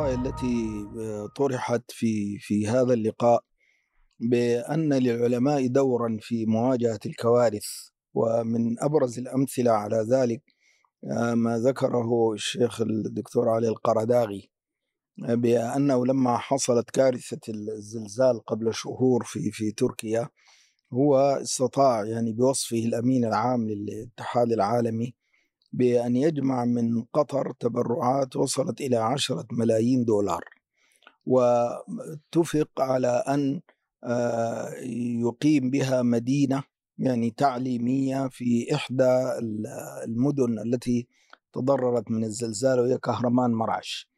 القضايا التي طرحت في في هذا اللقاء بأن للعلماء دورا في مواجهة الكوارث ومن أبرز الأمثلة على ذلك ما ذكره الشيخ الدكتور علي القرداغي بأنه لما حصلت كارثة الزلزال قبل شهور في في تركيا هو استطاع يعني بوصفه الأمين العام للاتحاد العالمي بأن يجمع من قطر تبرعات وصلت إلى عشرة ملايين دولار. واتفق على أن يقيم بها مدينة يعني تعليمية في إحدى المدن التي تضررت من الزلزال وهي كهرمان مرعش.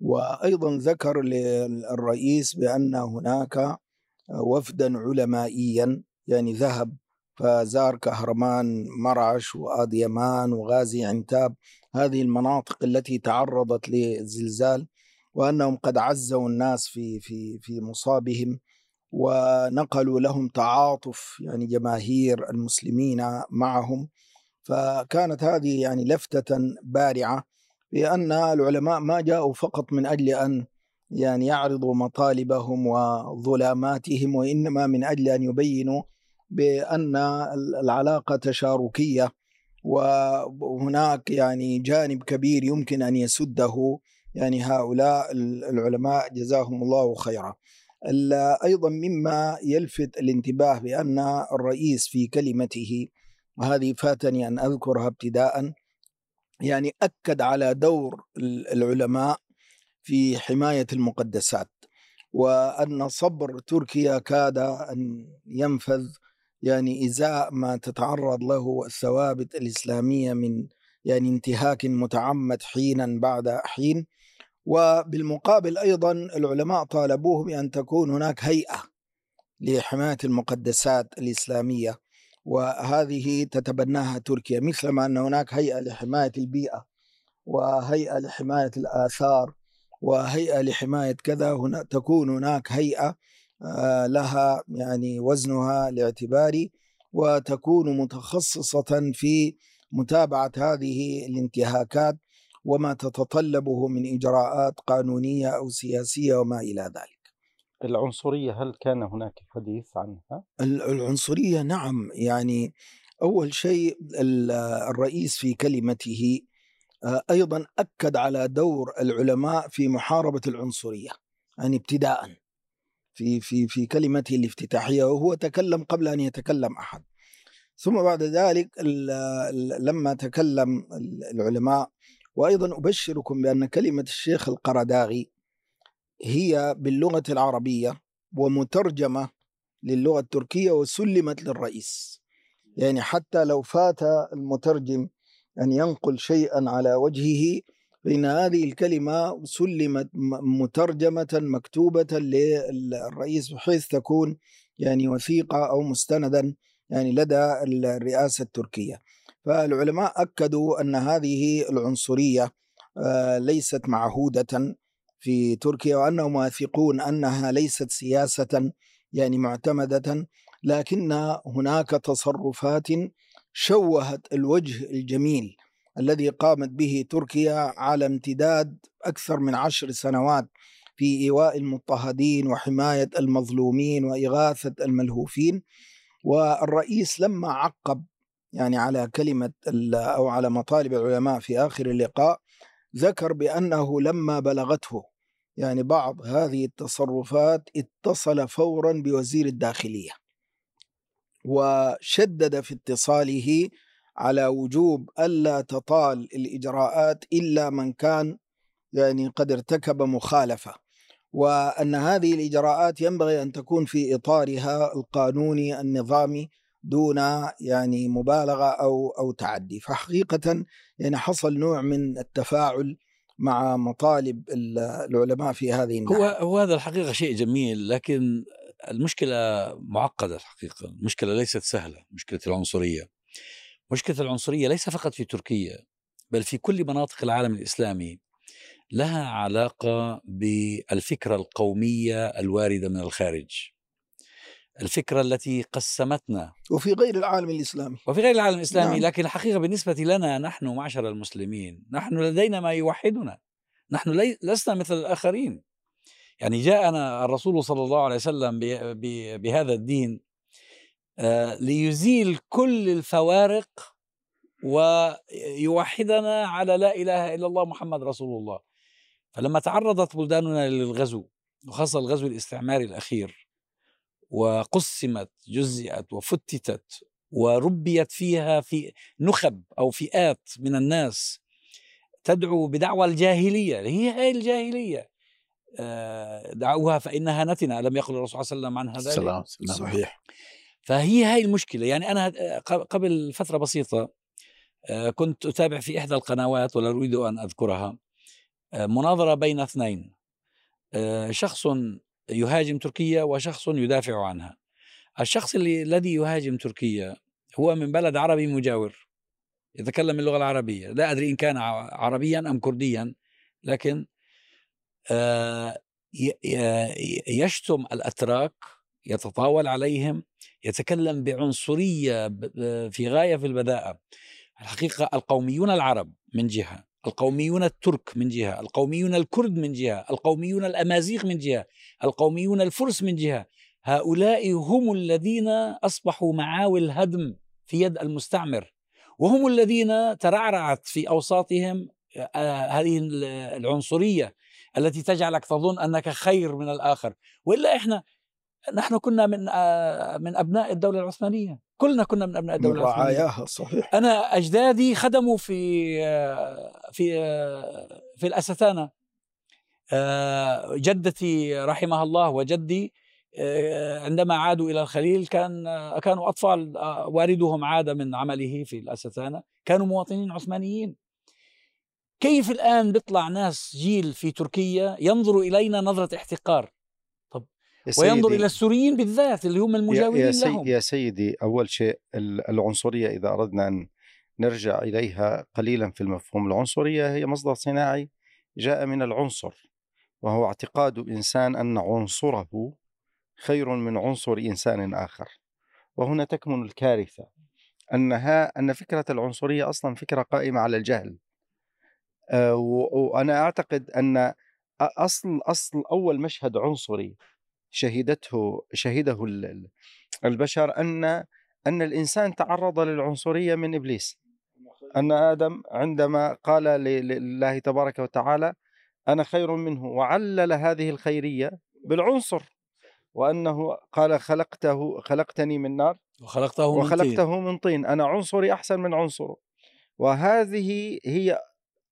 وأيضا ذكر للرئيس بأن هناك وفدا علمائيا يعني ذهب فزار كهرمان مرعش وآديمان وغازي عنتاب هذه المناطق التي تعرضت للزلزال وأنهم قد عزوا الناس في في في مصابهم ونقلوا لهم تعاطف يعني جماهير المسلمين معهم. فكانت هذه يعني لفتة بارعة بأن العلماء ما جاءوا فقط من أجل أن يعني يعرضوا مطالبهم وظلاماتهم وإنما من أجل أن يبينوا بأن العلاقة تشاركية وهناك يعني جانب كبير يمكن أن يسده يعني هؤلاء العلماء. جزاهم الله خيرا. أيضا مما يلفت الانتباه بأن الرئيس في كلمته وهذه فاتني أن أذكرها ابتداء يعني أكد على دور العلماء في حماية المقدسات وأن صبر تركيا كاد أن ينفذ يعني إزاء ما تتعرض له الثوابت الإسلامية من يعني انتهاك متعمد حينا بعد حين وبالمقابل أيضا العلماء طالبوه بأن تكون هناك هيئة لحماية المقدسات الإسلامية وهذه تتبناها تركيا. مثلما أن هناك هيئة لحماية البيئة وهيئة لحماية الآثار وهيئة لحماية كذا هنا تكون هناك هيئة لها يعني وزنها الاعتباري وتكون متخصصة في متابعة هذه الانتهاكات وما تتطلبه من إجراءات قانونية أو سياسية وما إلى ذلك. العنصرية هل كان هناك حديث عنها؟ العنصرية نعم. يعني أول شيء الرئيس في كلمته أيضا أكد على دور العلماء في محاربة العنصرية يعني ابتداءً في في في كلمته الافتتاحية وهو تكلم قبل أن يتكلم أحد. ثم بعد ذلك لما تكلم العلماء وأيضا أبشركم بأن كلمة الشيخ القرداغي هي باللغة العربية ومترجمة للغة التركية وسلمت للرئيس. يعني حتى لو فات المترجم أن ينقل شيئا على وجهه فإن هذه الكلمة سلمت مترجمة مكتوبة للرئيس بحيث تكون يعني وثيقة أو مستندا يعني لدى الرئاسة التركية. فالعلماء أكدوا أن هذه العنصرية ليست معهودة في تركيا وأنهم واثقون أنها ليست سياسة يعني معتمدة لكن هناك تصرفات شوهت الوجه الجميل الذي قامت به تركيا على امتداد أكثر من عشر سنوات في إيواء المضطهدين وحماية المظلومين وإغاثة الملهوفين. والرئيس لما عقب يعني على كلمة أو على مطالب العلماء في آخر اللقاء ذكر بأنه لما بلغته يعني بعض هذه التصرفات اتصل فورا بوزير الداخلية. وشدد في اتصاله على وجوب ألا تطال الإجراءات إلا من كان يعني قد ارتكب مخالفة. وأن هذه الإجراءات ينبغي أن تكون في إطارها القانوني النظامي دون يعني مبالغة أو أو تعدي. فحقيقة يعني حصل نوع من التفاعل مع مطالب العلماء في هذه الناحية. هو هو هذا الحقيقة شيء جميل لكن المشكلة معقدة الحقيقة. المشكلة ليست سهلة مشكلة العنصرية. مشكلة العنصرية ليس فقط في تركيا بل في كل مناطق العالم الإسلامي لها علاقة بالفكرة القومية الواردة من الخارج. الفكرة التي قسمتنا. وفي غير العالم الإسلامي. وفي غير العالم الإسلامي نعم. لكن الحقيقة بالنسبة لنا نحن معشر المسلمين نحن لدينا ما يوحدنا. نحن لي لسنا مثل الآخرين. يعني جاءنا الرسول صلى الله عليه وسلم بهذا الدين ليزيل كل الفوارق ويوحدنا على لا إله إلا الله محمد رسول الله. فلما تعرضت بلداننا للغزو وخاصة الغزو الاستعماري الأخير وقسمت جزئت وفتتت وربيت فيها في نخب أو فئات من الناس تدعو بدعوى الجاهلية. هي هاي الجاهلية. آه، دعوها فإنها نتنة. لم يقل الرسول صلى الله عليه وسلم عنها ذلك؟ صحيح. فهي هاي المشكلة. يعني أنا قبل فترة بسيطة آه، كنت أتابع في إحدى القنوات ولا أريد أن أذكرها آه، مناظرة بين اثنين شخص يهاجم تركيا وشخص يدافع عنها. الشخص اللي الذي يهاجم تركيا هو من بلد عربي مجاور يتكلم اللغة العربية. لا أدري إن كان عربيا أم كرديا لكن آه، يشتم الأتراك يتطاول عليهم يتكلم بعنصرية في غاية في البذاءه الحقيقة القوميون العرب من جهة القوميون الترك من جهة القوميون الكرد من جهة القوميون الأمازيغ من جهة القوميون الفرس من جهة. هؤلاء هم الذين أصبحوا معاول هدم في يد المستعمر وهم الذين ترعرعت في أوساطهم آه، هذه العنصرية التي تجعلك تظن أنك خير من الآخر. وإلا إحنا نحن كنا من آه، من أبناء الدولة العثمانية. كلنا كنا من أبناء الدولة من رعاياها صحيح. أنا أجدادي خدموا في آه، في آه، في الاستانه جدتي رحمها الله وجدي عندما عادوا إلى الخليل كان كانوا أطفال والدهم عاد من عمله في الاستانه كانوا مواطنين عثمانيين. كيف الآن بيطلع ناس جيل في تركيا ينظر إلينا نظرة احتقار؟ وينظر إلى السوريين بالذات اللي هم المجاورين يا, سي لهم. يا سيدي أول شيء العنصرية إذا أردنا أن نرجع إليها قليلا في المفهوم العنصرية هي مصدر صناعي جاء من العنصر وهو اعتقاد إنسان أن عنصره خير من عنصر إنسان آخر. وهنا تكمن الكارثة أنها أن فكرة العنصرية أصلا فكرة قائمة على الجهل. آه، وأنا أعتقد أن اصل أصل أول مشهد عنصري شهدته شهده البشر أن أن الإنسان تعرض للعنصرية من إبليس. أن آدم عندما قال لله تبارك وتعالى أنا خير منه وعلل هذه الخيرية بالعنصر. وأنه قال خلقته خلقتني من نار وخلقته من وخلقته. من طين. أنا عنصري أحسن من عنصره. وهذه هي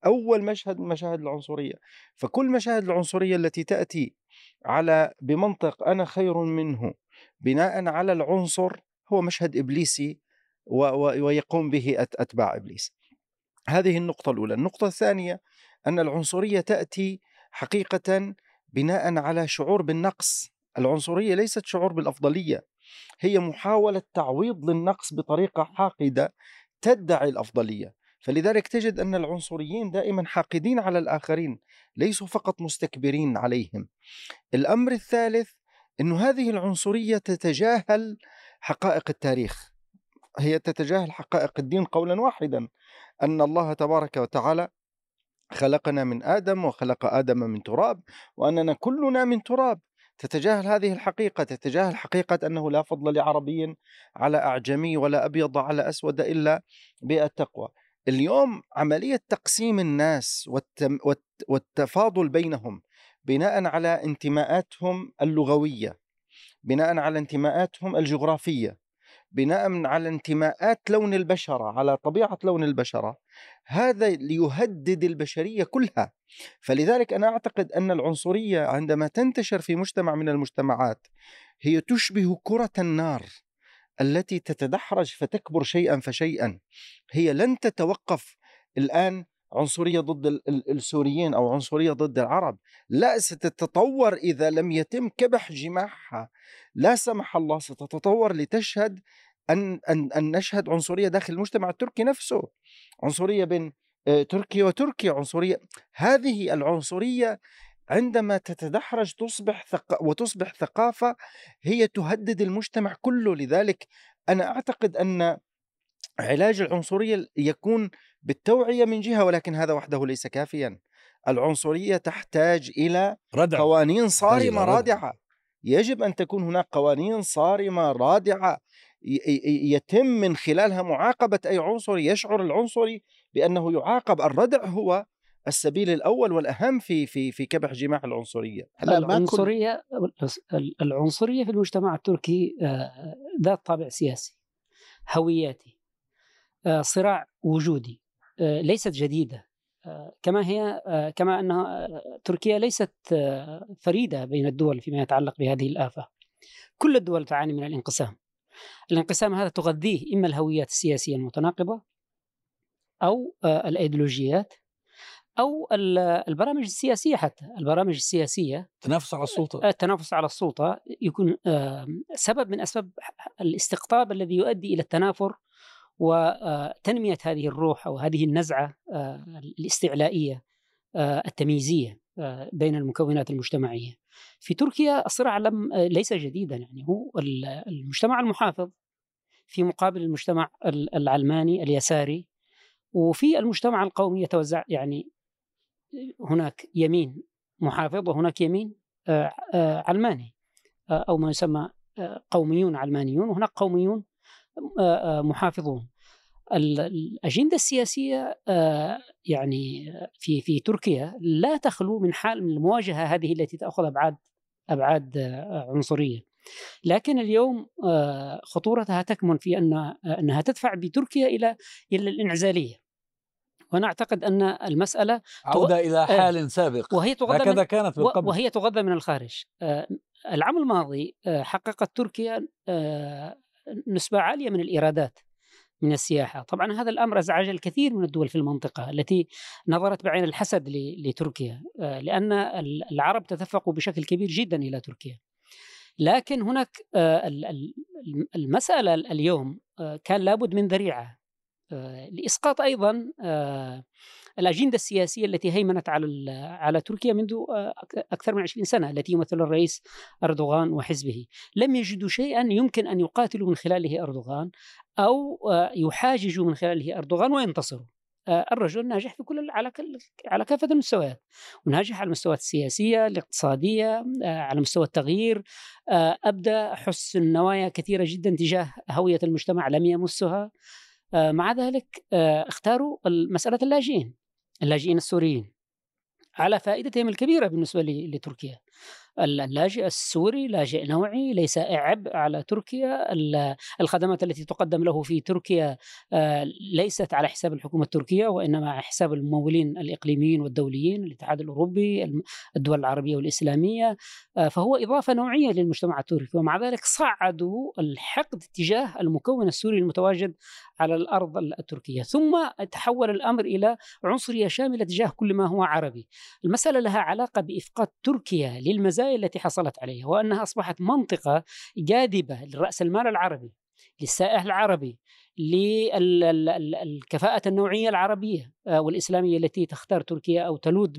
أول مشهد من مشاهد العنصرية. فكل مشاهد العنصرية التي تأتي على بمنطق أنا خير منه بناء على العنصر هو مشهد إبليسي ويقوم به أتباع إبليس. هذه النقطة الأولى. النقطة الثانية أن العنصرية تأتي حقيقة بناء على شعور بالنقص. العنصرية ليست شعور بالأفضلية هي محاولة تعويض للنقص بطريقة حاقدة تدعي الأفضلية. فلذلك تجد أن العنصريين دائما حاقدين على الآخرين ليسوا فقط مستكبرين عليهم. الأمر الثالث أن هذه العنصرية تتجاهل حقائق التاريخ. هي تتجاهل حقائق الدين قولا واحدا أن الله تبارك وتعالى خلقنا من آدم وخلق آدم من تراب وأننا كلنا من تراب. تتجاهل هذه الحقيقة تتجاهل حقيقة أنه لا فضل لعربي على أعجمي ولا أبيض على أسود إلا بالتقوى اليوم عملية تقسيم الناس والتفاضل بينهم بناء على انتماءاتهم اللغوية بناء على انتماءاتهم الجغرافية بناء على انتماءات لون البشرة على طبيعة لون البشرة هذا ليهدد البشرية كلها. فلذلك أنا أعتقد أن العنصرية عندما تنتشر في مجتمع من المجتمعات هي تشبه كرة النار. التي تتدحرج فتكبر شيئا فشيئا. هي لن تتوقف الآن عنصرية ضد السوريين أو عنصرية ضد العرب. لا ستتطور إذا لم يتم كبح جماحها. لا سمح الله ستتطور لتشهد ان ان أن نشهد عنصرية داخل المجتمع التركي نفسه. عنصرية بين آه، تركيا وتركيا عنصرية. هذه العنصرية عندما تتدحرج تصبح ثق... وتصبح ثقافة هي تهدد المجتمع كله. لذلك أنا أعتقد أن علاج العنصرية يكون بالتوعية من جهة ولكن هذا وحده ليس كافيا. العنصرية تحتاج إلى ردع. قوانين صارمة إلى ردع. رادعة. يجب أن تكون هناك قوانين ي- ي- يتم من خلالها معاقبة أي عنصري. يشعر العنصري بأنه يعاقب. الردع هو السبيل الأول والأهم في في في كبح جماح العنصرية. هلا العنصرية العنصرية في المجتمع التركي آه، ذات طابع سياسي هوياتي آه، صراع وجودي آه، ليست جديدة آه، كما هي كما آه، تركيا ليست فريدة بين الدول فيما يتعلق بهذه الآفة. كل الدول تعاني من الانقسام. الانقسام هذا تغذيه إما الهويات السياسية المتناقضة أو آه، ال- البرامج السياسية حتى البرامج السياسية تنافس على السلطة. التنافس على السلطة يكون سبب من أسباب الاستقطاب الذي يؤدي إلى التنافر وتنمية هذه الروح أو هذه النزعة آه، الاستعلائية آه، التمييزية آه، بين المكونات المجتمعية. في تركيا الصراع لم آه، ليس جديدا يعني هو ال- المجتمع المحافظ في مقابل المجتمع ال- العلماني اليساري وفي المجتمع القومي يتوزع يعني هناك يمين محافظ وهناك يمين آه، آه، علماني آه، أو ما يسمى قوميون علمانيون وهناك قوميون محافظون. ال- الأجندة السياسية آه، يعني في في تركيا لا تخلو من حال من المواجهة هذه التي تأخذ أبعاد أبعاد آه، عنصرية. لكن اليوم خطورتها تكمن في أن آه، أنها تدفع بتركيا إلى إلى الانعزاليه وأنا أعتقد أن المسألة عودة إلى حال سابق. وهي تغذى من هكذا كانت من و- قبل. وهي تغذى من الخارج. آه، العام الماضي آه، حققت تركيا آه، نسبة عالية من الإيرادات من السياحة. طبعا هذا الأمر أزعج الكثير من الدول في المنطقة التي نظرت بعين الحسد لتركيا لأن ال- العرب تدفقوا بشكل كبير جدا إلى تركيا. لكن هناك ال- ال- المسألة اليوم كان لابد من ذريعة آه، لإسقاط أيضا آه، الأجندة السياسية التي هيمنت على على تركيا منذ آه، أكثر من 20 سنة التي يمثل الرئيس أردوغان وحزبه. لم يجدوا شيئا يمكن أن يقاتلوا من خلاله أردوغان أو آه، يحاججوا من خلاله أردوغان وينتصروا. الرجل ناجح في كل على على كافة المستويات. وناجح على المستويات السياسية الاقتصادية آه، على مستوى التغيير. أبدى حسن نوايا كثيرة جدا تجاه هوية المجتمع لم يمسها. مع ذلك آه، اختاروا مسألة اللاجئين اللاجئين السوريين على فائدتهم الكبيرة بالنسبة لتركيا. اللاجئ السوري لاجئ نوعي ليس عبء على تركيا. ال- الخدمات التي تقدم له في تركيا آه، ليست على حساب الحكومة التركية وإنما على حساب الممولين الإقليميين والدوليين الاتحاد الأوروبي الدول العربية والإسلامية. آه، فهو إضافة نوعية للمجتمع التركي. ومع ذلك صعدوا الحقد تجاه المكون السوري المتواجد على الأرض التركية. ثم تحول الأمر إلى عنصرية شاملة تجاه كل ما هو عربي. المسألة لها علاقة بإفقاد تركيا للمزايا التي حصلت عليها وأنها أصبحت منطقة جاذبة لرأس المال العربي للسائح العربي للكفاءة النوعية العربية آه، والإسلامية التي تختار تركيا أو تلوذ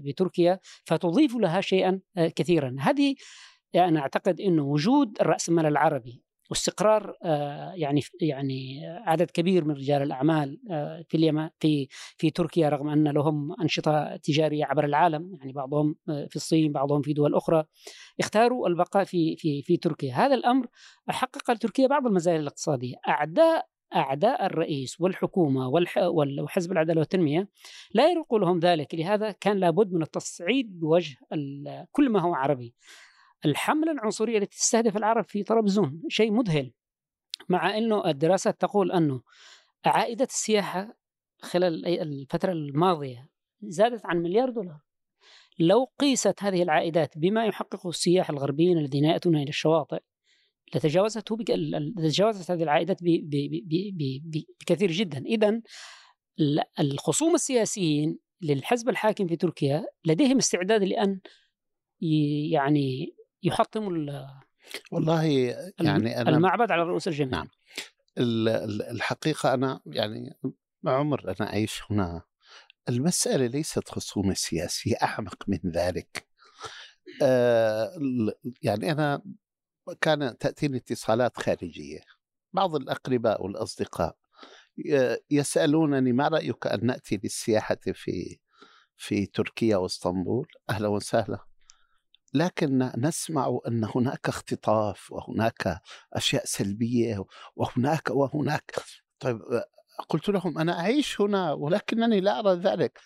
بتركيا فتضيف لها شيئا آه، كثيرا. هذه يعني أنا أعتقد أنه وجود الرأسمال العربي واستقرار آه، يعني يعني عدد كبير من رجال الأعمال آه، في اليمن في في تركيا رغم أن لهم أنشطة تجارية عبر العالم يعني بعضهم آه، في الصين بعضهم في دول أخرى اختاروا البقاء في في في تركيا. هذا الأمر حقق لتركيا بعض المزايا الاقتصادية. أعداء أعداء الرئيس والحكومة والح- وال- وحزب العدالة والتنمية لا يرق لهم ذلك. لهذا كان لابد من التصعيد بوجه كل ما هو عربي. الحملة العنصرية التي تستهدف العرب في طرابزون شيء مذهل مع أنه الدراسات تقول أنه عائدة السياحة خلال الفترة الماضية زادت عن مليار دولار لو قيست هذه العائدات بما يحققه السياح الغربيين الذين يأتون إلى الشواطئ لتجاوزته بك... هذه العائدات ب... ب... ب... بكثير جدا إذا الخصوم السياسيين للحزب الحاكم في تركيا لديهم استعداد لأن. يعني يحطموا ال- والله يعني أنا المعبد على رؤوس الجميع. نعم. ال- ال- الحقيقة أنا يعني عمر أنا أعيش هنا. المسألة ليست خصومة سياسية أعمق من ذلك. آه يعني أنا كان تأتيني اتصالات خارجية. بعض الأقرباء والأصدقاء ي- يسألونني ما رأيك أن نأتي للسياحة في في تركيا وإسطنبول؟ أهلا وسهلا. لكن نسمع أن هناك اختطاف وهناك أشياء سلبية وهناك وهناك طيب قلت لهم أنا أعيش هنا ولكنني لا أرى ذلك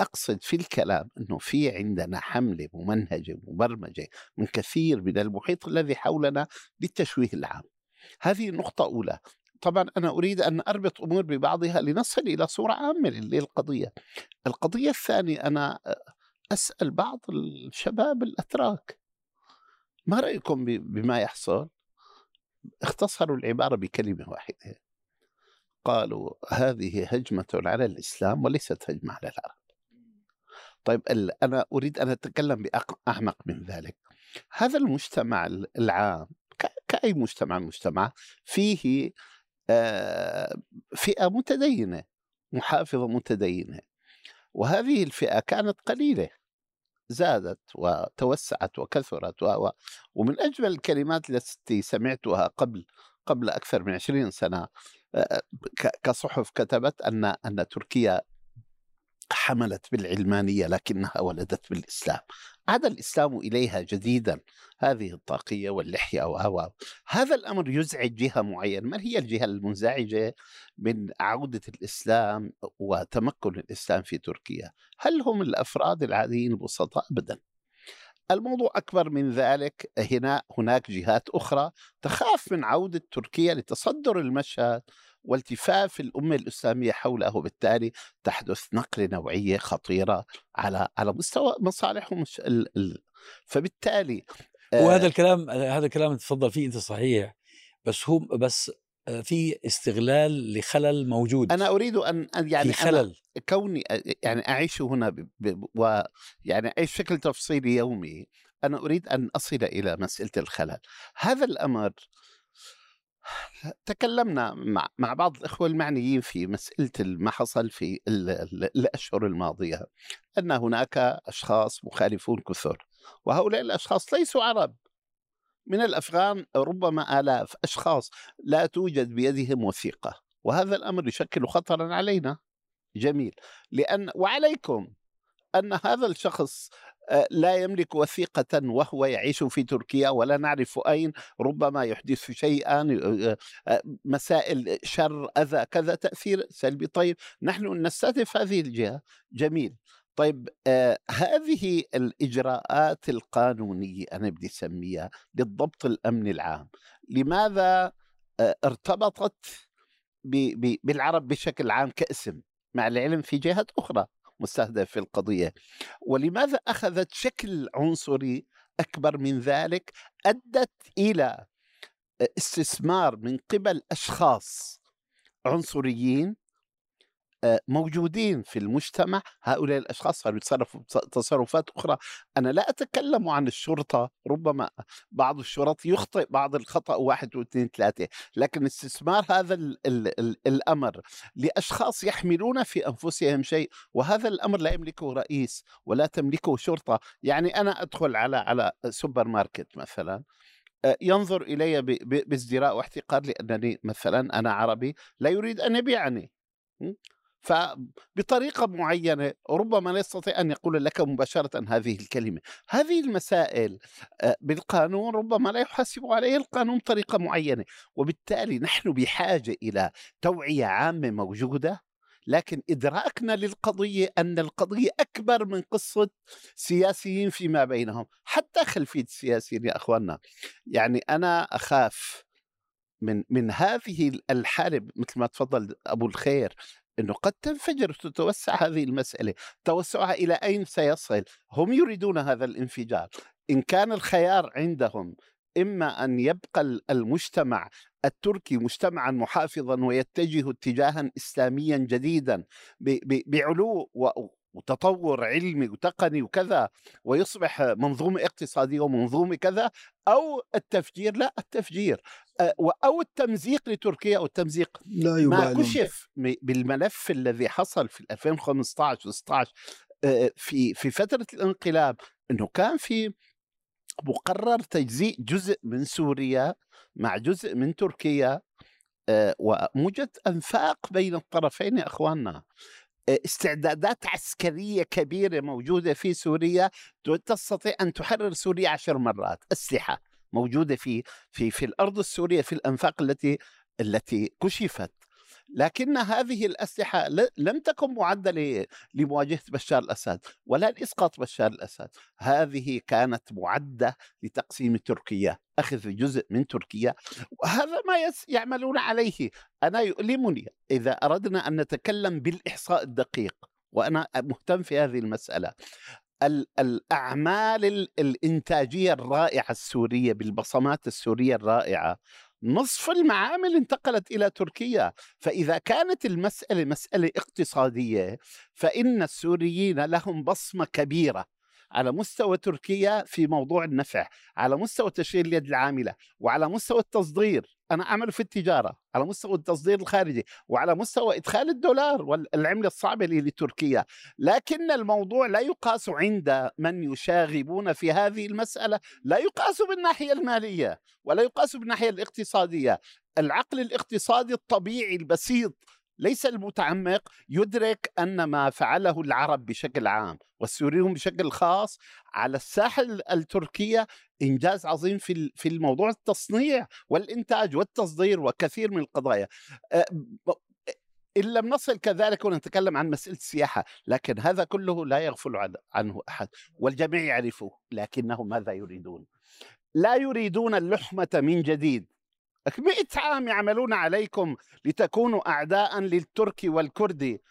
أقصد في الكلام أنه في عندنا حملة ممنهجة مبرمجة من كثير من المحيط الذي حولنا للتشويه العام. هذه نقطة أولى. طبعا أنا أريد أن أربط أمور ببعضها لنصل إلى صورة عامة للقضية. القضية الثانية أنا أسأل بعض الشباب الأتراك. ما رأيكم بما يحصل؟ اختصروا العبارة بكلمة واحدة. قالوا هذه هجمة على الإسلام وليست هجمة على العرب. طيب أنا أريد أن أتكلم بأعمق من ذلك. هذا المجتمع العام كأي مجتمع مجتمع فيه آه، فئة متدينة محافظة متدينة. وهذه الفئة كانت قليلة. زادت وتوسعت وكثرت و... ومن أجمل الكلمات التي سمعتها قبل قبل أكثر من عشرين سنة كصحف كتبت أن أن تركيا حملت بالعلمانية لكنها ولدت بالإسلام. عاد الإسلام إليها جديدا هذه الطاقية واللحية و هذا الأمر يزعج جهة معينة. من هي الجهة المنزعجة من عودة الإسلام وتمكن الإسلام في تركيا؟ هل هم الأفراد العاديين البسطاء ابدا. الموضوع أكبر من ذلك هنا هناك جهات أخرى تخاف من عودة تركيا لتصدر المشهد والتفاف الأمة الإسلامية حوله وبالتالي تحدث نقلة نوعية خطيرة على على مستوى مصالحهم فبالتالي وهذا الكلام هذا الكلام تفضل فيه أنت صحيح بس هو بس في استغلال لخلل موجود. أنا أريد أن يعني في خلل. كوني يعني أعيش هنا ويعني أعيش بشكل تفصيلي يومي أنا أريد أن أصل إلى مسألة الخلل. هذا الأمر تكلمنا مع مع بعض الإخوة المعنيين في مسألة ما حصل في الأشهر الماضية أن هناك أشخاص مخالفون كثر وهؤلاء الأشخاص ليسوا عرب. من الأفغان ربما آلاف أشخاص لا توجد بيدهم وثيقة وهذا الأمر يشكل خطرا علينا. جميل. لأن وعليكم أن هذا الشخص لا يملك وثيقة وهو يعيش في تركيا ولا نعرف أين ربما يحدث شيئا آه، آه، مسائل شر أذى كذا تأثير سلبي. طيب نحن نستهدف هذه الجهة. جميل. طيب آه هذه الإجراءات القانونية أنا بدي أسميها للضبط الأمني العام لماذا ارتبطت بالعرب بشكل عام كاسم مع العلم في جهات أخرى؟ مستهدفة في القضية. ولماذا أخذت شكل عنصري أكبر من ذلك؟ أدت إلى استثمار من قبل أشخاص عنصريين آه، موجودين في المجتمع هؤلاء الأشخاص صاروا يتصرفوا تصرفات أخرى. أنا لا أتكلم عن الشرطة ربما بعض الشرط يخطئ بعض الخطأ واحد واثنين ثلاثة لكن استثمار هذا ال ال ال الأمر لأشخاص يحملون في أنفسهم شيء وهذا الأمر لا يملكه رئيس ولا تملكه شرطة. يعني أنا أدخل على على سوبر ماركت مثلا آه، ينظر إلي بازدراء واحتقار لأنني مثلا أنا عربي لا يريد أن يبيعني فبطريقة معينة ربما لا يستطيع أن يقول لك مباشرة هذه الكلمة. هذه المسائل آه، بالقانون ربما لا يحاسب عليه القانون بطريقة معينة وبالتالي نحن بحاجة إلى توعية عامة موجودة لكن إدراكنا للقضية أن القضية أكبر من قصة سياسيين فيما بينهم حتى خلفية السياسيين يا أخواننا. يعني أنا أخاف من من هذه الحالة مثل ما تفضل أبو الخير إنه قد تنفجر وتتوسع هذه المسألة، توسعها إلى أين سيصل؟ هم يريدون هذا الانفجار، إن كان الخيار عندهم إما أن يبقى المجتمع التركي مجتمعا محافظا ويتجه اتجاها اسلاميا جديدا بعلو وتطور علمي وتقني وكذا ويصبح منظومة اقتصادية ومنظومة كذا أو التفجير لا التفجير أو التمزيق لتركيا أو التمزيق لا يبالون. ما كشف بالملف الذي حصل في 2015 و16 في في فترة الانقلاب أنه كان في مقرر تجزيء جزء من سوريا مع جزء من تركيا وموجد أنفاق بين الطرفين يا إخواننا. استعدادات عسكرية كبيرة موجودة في سوريا تستطيع أن تحرر سوريا عشر مرات. أسلحة. موجودة في في في الأرض السورية في الأنفاق التي التي كشفت. لكن هذه الأسلحة لم تكن معدة لمواجهة بشار الأسد ولا لإسقاط بشار الأسد. هذه كانت معدة لتقسيم تركيا أخذ جزء من تركيا. وهذا ما يعملون عليه. أنا يؤلمني. إذا أردنا أن نتكلم بالإحصاء الدقيق وأنا مهتم في هذه المسألة. الأعمال الإنتاجية الرائعة السورية بالبصمات السورية الرائعة. نصف المعامل انتقلت إلى تركيا. فإذا كانت المسألة مسألة اقتصادية فإن السوريين لهم بصمة كبيرة. على مستوى تركيا في موضوع النفع على مستوى تشغيل اليد العاملة وعلى مستوى التصدير أنا أعمل في التجارة على مستوى التصدير الخارجي وعلى مستوى إدخال الدولار والعمله الصعبة لتركيا. لكن الموضوع لا يقاس عند من يشاغبون في هذه المسألة لا يقاس بالناحية المالية ولا يقاس بالناحية الاقتصادية. العقل الاقتصادي الطبيعي البسيط ليس المتعمق يدرك أن ما فعله العرب بشكل عام والسوريون بشكل خاص على الساحه التركية إنجاز عظيم في في الموضوع التصنيع والإنتاج والتصدير وكثير من القضايا. إن لم نصل كذلك ونتكلم عن مسألة السياحة لكن هذا كله لا يغفل عنه أحد والجميع يعرفه لكنهم ماذا يريدون؟ لا يريدون اللحمة من جديد. مئة عام يعملون عليكم لتكونوا أعداء للتركي والكردي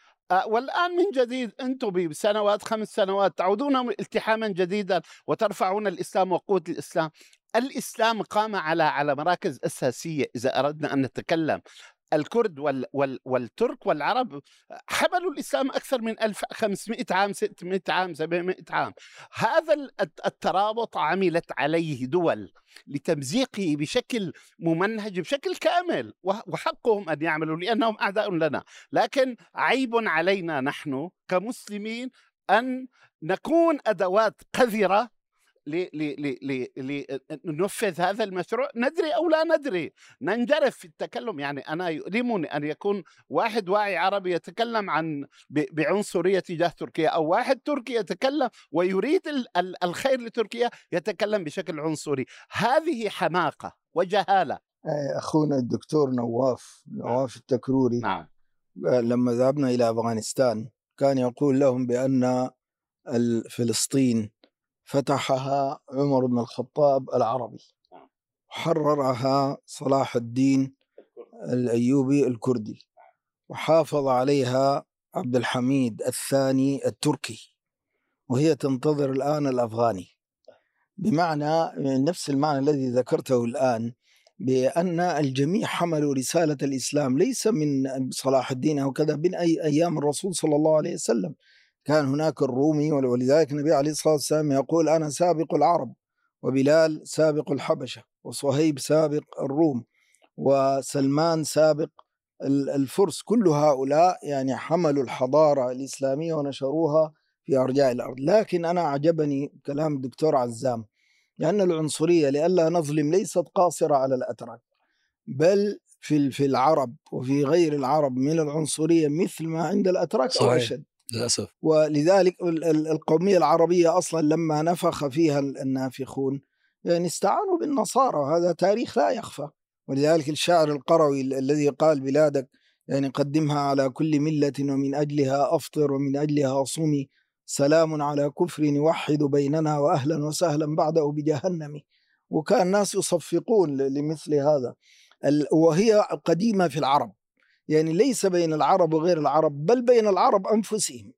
والآن من جديد أنتم بسنوات خمس سنوات تعودون التحاما جديدا وترفعون الإسلام وقوة الإسلام. الإسلام قام على على مراكز أساسية إذا أردنا أن نتكلم. الكرد وال وال والترك والعرب حملوا الإسلام أكثر من 1500 عام 600 عام 700 عام. هذا الترابط عملت عليه دول لتمزيقه بشكل ممنهج بشكل كامل وحقهم أن يعملوا لأنهم أعداء لنا. لكن عيب علينا نحن كمسلمين أن نكون أدوات قذرة لننفذ هذا المشروع ندري أو لا ندري ننجرف في التكلم. يعني أنا يؤلمني أن يكون واحد واعي عربي يتكلم عن بعنصرية تجاه تركيا أو واحد تركي يتكلم ويريد الخير لتركيا يتكلم بشكل عنصري. هذه حماقة وجهالة. أخونا الدكتور نواف نواف التكروري نعم. لما ذهبنا إلى أفغانستان كان يقول لهم بأن فلسطين فتحها عمر بن الخطاب العربي. نعم. حررها صلاح الدين الأيوبي الكردي. وحافظ عليها عبد الحميد الثاني التركي. وهي تنتظر الآن الأفغاني. بمعنى نفس المعنى الذي ذكرته الآن بأن الجميع حملوا رسالة الإسلام ليس من صلاح الدين أو كذا من أي أيام الرسول صلى الله عليه وسلم. كان هناك الرومي ولذلك النبي عليه الصلاة والسلام يقول أنا سابق العرب وبلال سابق الحبشة وصهيب سابق الروم وسلمان سابق الفرس. كل هؤلاء يعني حملوا الحضارة الإسلامية ونشروها في أرجاء الأرض. لكن أنا أعجبني كلام الدكتور عزام لأن العنصرية لئلا نظلم ليست قاصرة على الأتراك بل في في العرب وفي غير العرب من العنصرية مثل ما عند الأتراك أو أشد للأسف. ولذلك القومية العربية أصلا لما نفخ فيها النافخون يعني استعانوا بالنصارى وهذا تاريخ لا يخفى. ولذلك الشاعر القروي الذي قال بلادك يعني قدمها على كل ملة ومن أجلها أفطر ومن أجلها صومي سلام على كفر يوحد بيننا وأهلا وسهلا بعده بجهنم. وكان الناس يصفقون لمثل هذا. وهي قديمة في العرب. يعني ليس بين العرب وغير العرب بل بين العرب أنفسهم.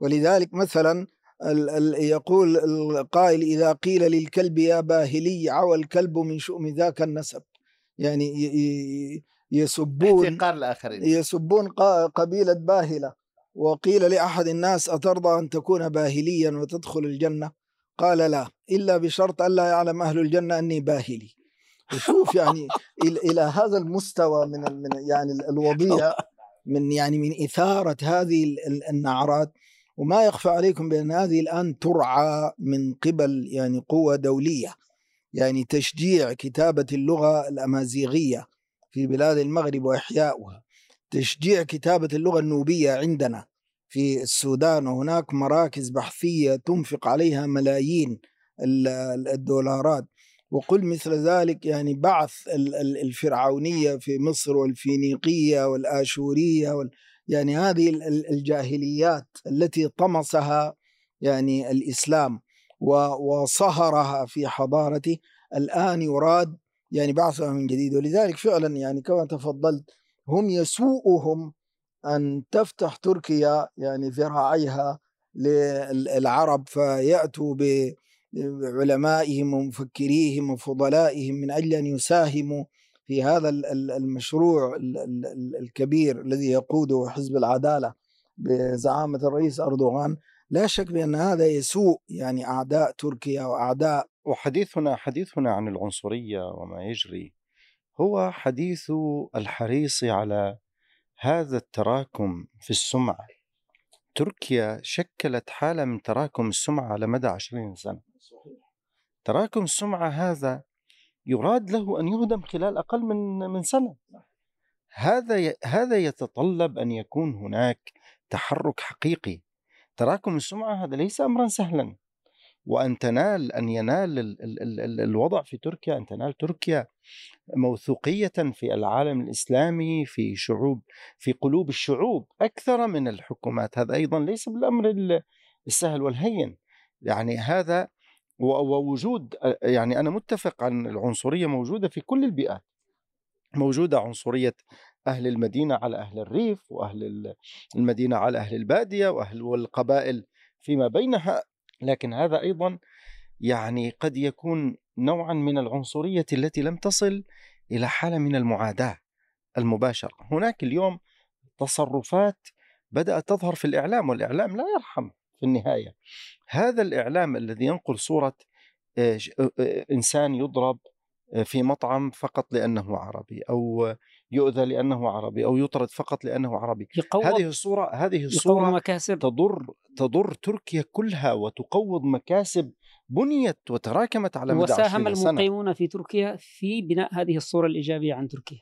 ولذلك مثلا يقول القائل إذا قيل للكلب يا باهلي عوى الكلب من شؤم ذاك النسب. يعني يسبون يسبون قبيلة باهلة. وقيل لأحد الناس أترضى أن تكون باهليا وتدخل الجنة؟ قال لا إلا بشرط ألا يعلم أهل الجنة أني باهلي. وشوف يعني إلى هذا المستوى من من يعني الوضيع من يعني من إثارة هذه النعرات. وما يخفى عليكم بأن هذه الآن ترعى من قبل يعني قوة دولية يعني تشجيع كتابة اللغة الأمازيغية في بلاد المغرب وإحياؤها تشجيع كتابة اللغة النوبية عندنا في السودان. وهناك مراكز بحثية تنفق عليها ملايين ال- ال- الدولارات. وقل مثل ذلك يعني بعث ال- ال- الفرعونية في مصر والفينيقية والآشورية وال يعني هذه ال- ال- الجاهليات التي طمسها يعني الإسلام و- وصهرها في حضارته. الآن يراد يعني بعثها من جديد. ولذلك فعلا يعني كما تفضلت هم يسوءهم أن تفتح تركيا يعني ذراعيها للعرب فيأتوا بعلمائهم ومفكريهم وفضلائهم من أجل أن يساهموا في هذا ال- ال- المشروع ال- ال- ال- الكبير الذي يقوده حزب العدالة بزعامة الرئيس أردوغان. لا شك بأن هذا يسوء يعني أعداء تركيا وأعداء وحديثنا حديثنا عن العنصرية وما يجري هو حديث الحريص على هذا التراكم في السمعة. تركيا شكلت حالة من تراكم السمعة على مدى عشرين سنة. تراكم السمعة هذا يراد له أن يهدم خلال أقل من من سنة. هذا هذا يتطلب أن يكون هناك تحرك حقيقي. تراكم السمعة هذا ليس أمرا سهلا. وأن تنال أن ينال ال- ال- ال- ال- الوضع في تركيا أن تنال تركيا موثوقية في العالم الإسلامي في شعوب في قلوب الشعوب أكثر من الحكومات. هذا أيضا ليس بالأمر ال- السهل والهين. يعني هذا ووجود يعني أنا متفق عن العنصرية موجودة في كل البيئات. موجودة عنصرية أهل المدينة على أهل الريف وأهل ال- المدينة على أهل البادية وأهل والقبائل فيما بينها لكن هذا أيضا يعني قد يكون نوعا من العنصرية التي لم تصل إلى حالة من المعاداة المباشرة. هناك اليوم تصرفات بدأت تظهر في الإعلام والإعلام لا يرحم. في النهاية. هذا الإعلام الذي ينقل صورة آه، آه، آه، إنسان يضرب في مطعم فقط لأنه عربي أو يؤذى لأنه عربي أو يطرد فقط لأنه عربي. هذه الصورة هذه يقوض الصورة مكاسب. تضر تضر تركيا كلها وتقوض مكاسب بنيت وتراكمت على مدى وساهم 20 سنة. المقيمون في تركيا في بناء هذه الصورة الإيجابية عن تركيا.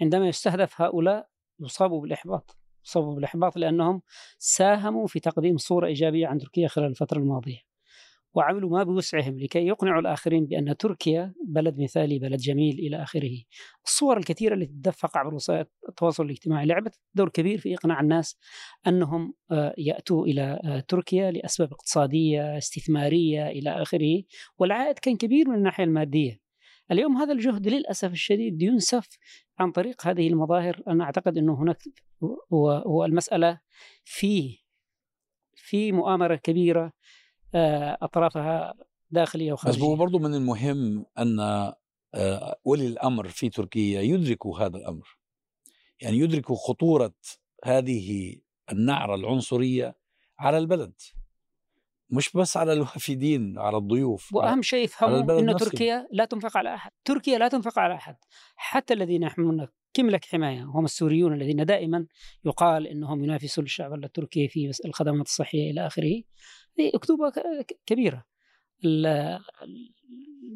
عندما يستهدف هؤلاء يصابوا بالإحباط. يصابوا بالإحباط لأنهم ساهموا في تقديم صورة إيجابية عن تركيا خلال الفترة الماضية. وعملوا ما بوسعهم لكي يقنعوا الآخرين بأن تركيا بلد مثالي بلد جميل إلى آخره. الصور الكثيرة التي تدفق عبر وسائل التواصل الاجتماعي لعبت دور كبير في إقناع الناس أنهم آه، يأتوا إلى آه، تركيا لأسباب اقتصادية استثمارية إلى آخره. والعائد كان كبير من الناحية المادية. اليوم هذا الجهد للأسف الشديد ينسف عن طريق هذه المظاهر. أنا أعتقد أنه هناك هو هو المسألة في في مؤامرة كبيرة آه، أطرافها داخلية بس هو وخارجية برضو من المهم أن آه، ولي الأمر في تركيا يدركوا هذا الأمر. يعني يدركوا خطورة هذه النعرة العنصرية على البلد. مش بس على الوافدين على الضيوف وأهم شيء يفهموا إنه نفسه. تركيا لا تنفق على أحد، تركيا لا تنفق على أحد، حتى الذين يحملون كملك حماية هم السوريون الذين دائما يقال إنهم ينافسون الشعب التركي في الخدمات الصحية إلى آخره. هذه أكتوبة ك- ك- كبيرة. ال-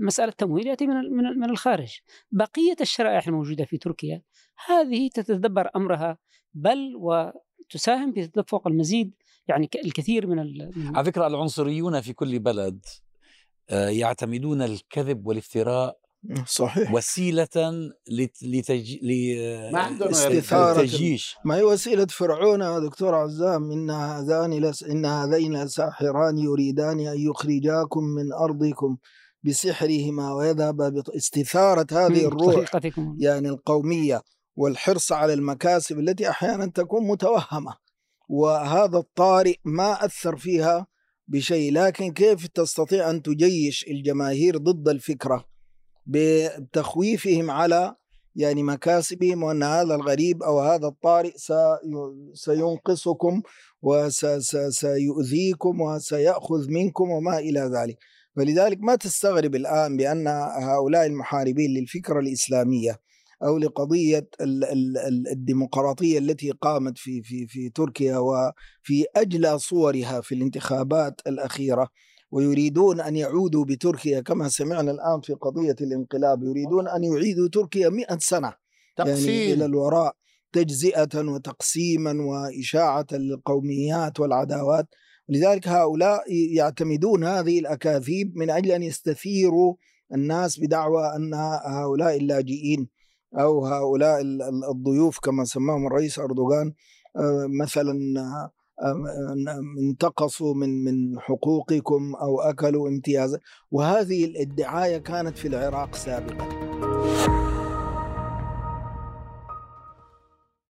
مسألة التمويل يأتي من من ال- من الخارج بقية الشرائح الموجودة في تركيا هذه تتدبر أمرها بل وتساهم في تدفق المزيد يعني الكثير من ال- من على فكرة العنصريون في كل بلد آه، يعتمدون الكذب والافتراء صحيح. وسيلة لت- لتج... ل... ما عندهم استثارة التجيش ما هي وسيلة فرعون يا دكتور عزام؟ إن هذان لس إن هذين لساحران يريدان أن يخرجاكم من أرضكم بسحرهما ويذهب بط... استثارة هذه الروح طريقتكم يعني القومية والحرص على المكاسب التي أحيانا تكون متوهمة وهذا الطارئ ما أثر فيها بشيء لكن كيف تستطيع أن تجيش الجماهير ضد الفكرة؟ بتخويفهم على يعني مكاسبهم وأن هذا الغريب أو هذا الطارئ سي- سينقصكم وسيؤذيكم وسيأخذ منكم وما إلى ذلك. فلذلك ما تستغرب الآن بأن هؤلاء المحاربين للفكرة الإسلامية أو لقضية ال- ال- ال- الديمقراطية التي قامت في في في تركيا وفي أجلى صورها في الانتخابات الأخيرة ويريدون أن يعودوا بتركيا كما سمعنا الآن في قضية الانقلاب يريدون أن يعيدوا تركيا مئة سنة يعني إلى تقسيم الوراء تجزئة وتقسيما وإشاعة القوميات والعداوات. لذلك هؤلاء يعتمدون هذه الأكاذيب من أجل أن يستثيروا الناس بدعوى أن هؤلاء اللاجئين أو هؤلاء الضيوف كما سماهم الرئيس أردوغان آه، مثلا انتقصوا من من حقوقكم أو أكلوا امتيازات وهذه الادعاية كانت في العراق سابقا.